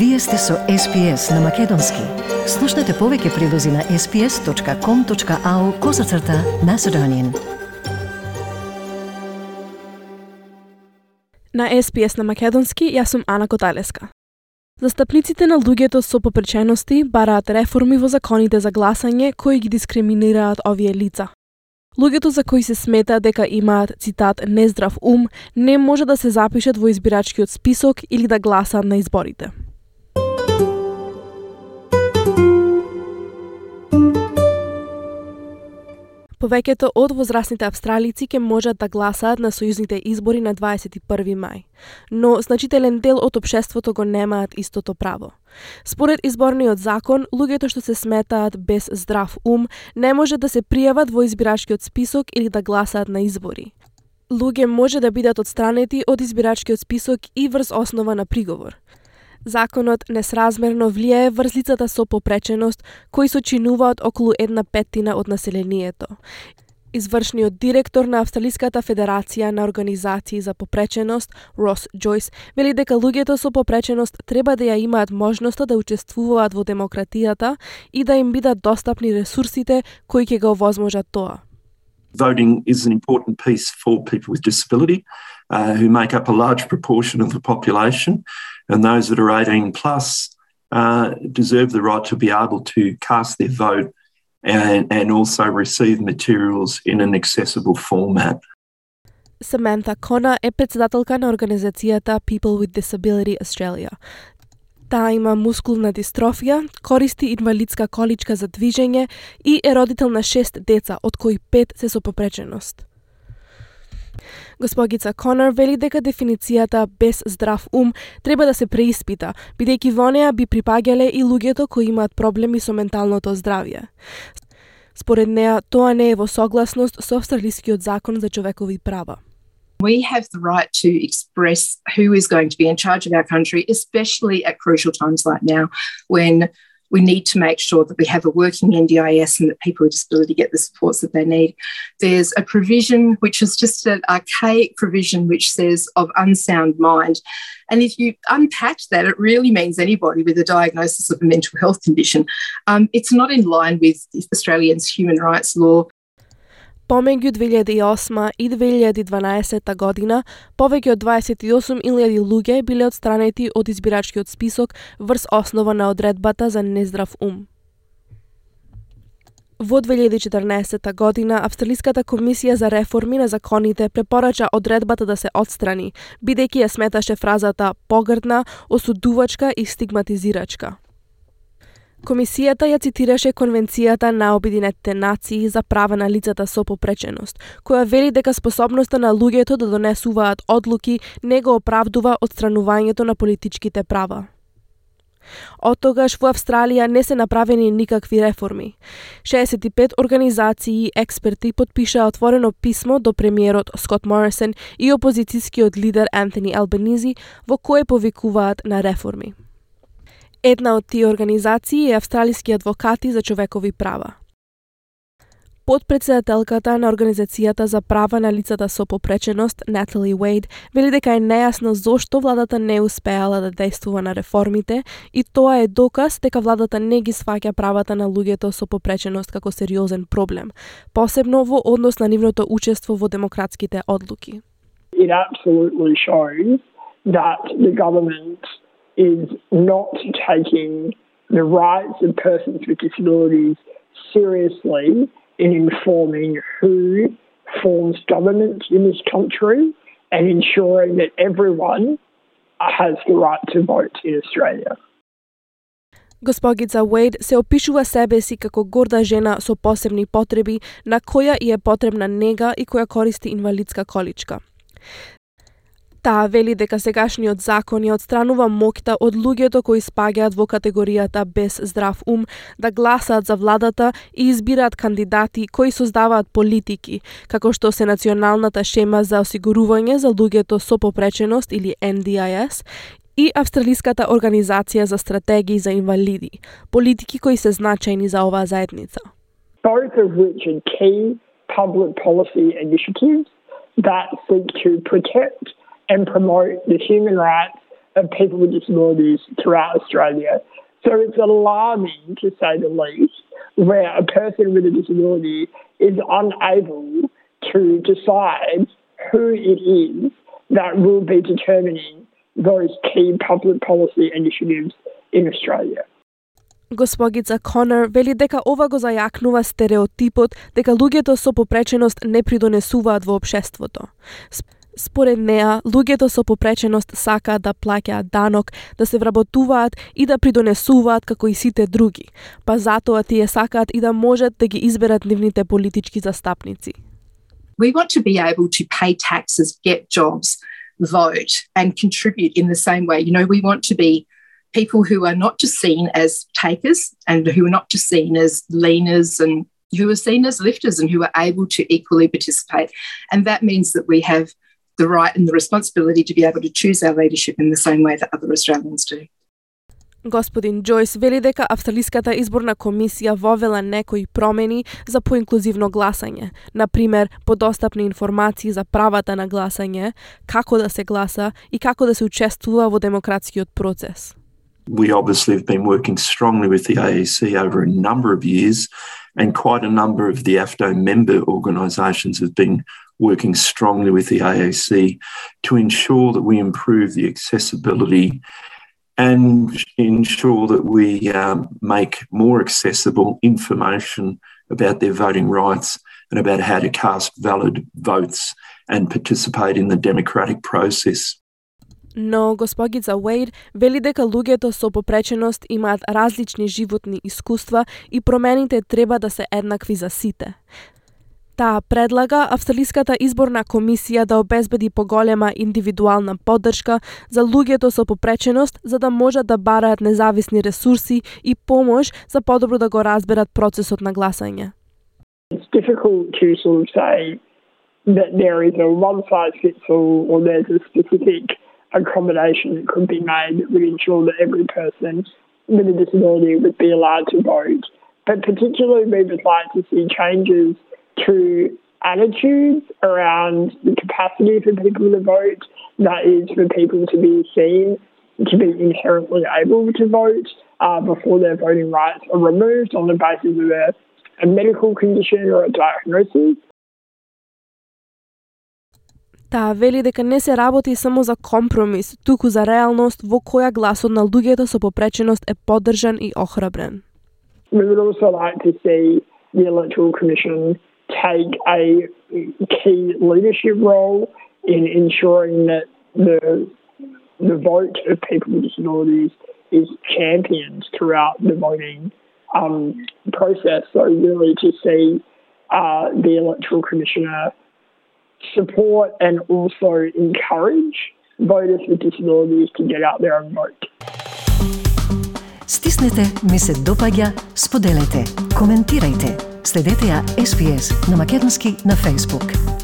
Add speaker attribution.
Speaker 1: Вие сте со SPS на Македонски. Слушнете повеќе прилози на sps.com.au козацрта на Седонин.
Speaker 2: На SPS на Македонски, јас сум Ана Коталеска. Застапниците на луѓето со попречености бараат реформи во законите за гласање кои ги дискриминираат овие лица. Луѓето за кои се смета дека имаат, цитат, нездрав ум, не може да се запишат во избирачкиот список или да гласаат на изборите. Повеќето од возрастните австралици ќе можат да гласаат на сојузните избори на 21 мај, но значителен дел од општеството го немаат истото право. Според изборниот закон, луѓето што се сметаат без здрав ум не може да се пријават во избирачкиот список или да гласаат на избори. Луѓе може да бидат одстранети од избирачкиот список и врз основа на приговор. Законот несразмерно влијае врз лицата со попреченост, кои сочинуваат околу една петтина од населението. Извршниот директор на Австралиската федерација на организации за попреченост, Рос Джойс, вели дека луѓето со попреченост треба да ја имаат можноста да учествуваат во демократијата и да им бидат достапни ресурсите кои ќе го овозможат тоа.
Speaker 3: Voting is an important piece for people with disability uh, who make up a large proportion of the population. and those that are 18 plus uh, deserve the right to be able to cast their vote and, and also receive materials in an accessible format.
Speaker 2: Samantha Kona е председателка на организацијата People with Disability Australia. Таа има мускулна дистрофија, користи инвалидска количка за движење и е родител на шест деца, од кои пет се со попреченост. Госпогица Конор вели дека дефиницијата без здрав ум треба да се преиспита, бидејќи во неа би припаѓале и луѓето кои имаат проблеми со менталното здравје. Според неа, тоа не е во согласност со австралискиот закон за човекови права.
Speaker 4: We have the right to express who is going to be in charge of our country, especially at crucial times like now when we need to make sure that we have a working NDIS and that people with disability get the supports that they need. There's a provision which is just an archaic provision which says of unsound mind. And if you unpack that, it really means anybody with a diagnosis of a mental health condition. Um, it's not in line with Australians' human rights law.
Speaker 2: Помеѓу 2008 и 2012 година, повеќе од 28.000 луѓе биле одстранети од избирачкиот список врз основа на одредбата за нездрав ум. Во 2014 година, Австралиската комисија за реформи на законите препорача одредбата да се отстрани, бидејќи ја сметаше фразата погрдна, осудувачка и стигматизирачка. Комисијата ја цитираше Конвенцијата на Обединетите нации за права на лицата со попреченост, која вели дека способноста на луѓето да донесуваат одлуки не го оправдува одстранувањето на политичките права. Од тогаш во Австралија не се направени никакви реформи. 65 организации и експерти подпишаа отворено писмо до премиерот Скот Морисон и опозицијскиот лидер Антони Албанизи во кое повикуваат на реформи. Една од тие организации е Австралиски адвокати за човекови права. Подпредседателката на Организацијата за права на лицата со попреченост, Натали Уейд, вели дека е нејасно зошто владата не успеала да действува на реформите и тоа е доказ дека владата не ги сваќа правата на луѓето со попреченост како сериозен проблем, посебно во однос на нивното учество во демократските одлуки.
Speaker 5: It absolutely shows that the government is not taking the rights of persons with disabilities seriously in informing who forms government in this country and ensuring that everyone has the right to vote in Australia.
Speaker 2: Госпогица Уейд се опишува себе си како горда жена со посебни потреби на која и е потребна нега и која користи инвалидска количка. Таа вели дека сегашниот закон ја одстранува моќта од луѓето кои спаѓаат во категоријата без здрав ум да гласаат за владата и избираат кандидати кои создаваат политики, како што се Националната шема за осигурување за луѓето со попреченост или NDIS и Австралиската организација за стратегии за инвалиди, политики кои се значајни за оваа заедница.
Speaker 5: Both of which are key public policy initiatives that seek to protect and promote the human rights of people with disabilities throughout Australia. So it's alarming, to say the least, where a person with a disability is unable to decide who it is that will be determining those key public policy initiatives in Australia.
Speaker 2: Госпогица Конер вели дека ова го зајакнува стереотипот дека луѓето со попреченост не придонесуваат во општеството. Според неа, луѓето со попреченост сакаат да плаќаат данок, да се вработуваат и да придонесуваат како и сите други, па затоа тие сакаат и да можат да ги изберат нивните политички застапници.
Speaker 4: We want to be able to pay taxes, get jobs, vote and contribute in the same way. You know, we want to be people who are not just seen as takers and who are not just seen as leaners and who are seen as lifters and who are able to equally participate. And that means that we have the right and the responsibility to be able to choose our leadership in the same way that other Australians do.
Speaker 2: Господин Джойс вели дека Австралиската изборна комисија вовела некои промени за поинклузивно гласање, на пример, подостапни информации за правата на гласање, како да се гласа и како да се учествува во демократскиот процес.
Speaker 3: We obviously have been working strongly with the AEC over a number of years, and quite a number of the AFDO member organisations have been working strongly with the AAC to ensure that we improve the accessibility and ensure that we um, make more accessible information about their voting rights and about how to cast valid votes and participate in the democratic process.
Speaker 2: Но госпогица Уейд вели дека луѓето со попреченост имаат различни животни искуства и промените треба да се еднакви за сите. Таа предлага Австралиската изборна комисија да обезбеди поголема индивидуална поддршка за луѓето со попреченост за да можат да бараат независни ресурси и помош за подобро да го разберат процесот на гласање.
Speaker 5: It's difficult to sort of say that there is a one size fits all or there's a specific accommodation that could be made that would ensure that every person with a disability would be allowed to vote. But particularly, we would like to see changes to attitudes around the capacity for people to vote, that is, for people to be seen to be inherently able to vote uh, before their voting rights are removed on the basis of a, a medical condition or a diagnosis.
Speaker 2: Таа вели дека не се работи само за компромис, туку за реалност во која гласот на луѓето со попреченост е поддржан и охрабрен.
Speaker 5: We would also like to see the Electoral Commission take a key leadership role in ensuring that the the vote of people with disabilities is championed throughout the voting um, process. So really to see uh, the Electoral Commissioner support and also encourage voters with disabilities to get out there and vote.
Speaker 1: Стиснете, ми се допаѓа, споделете, коментирајте. Следете ја SPS на Македонски на Facebook.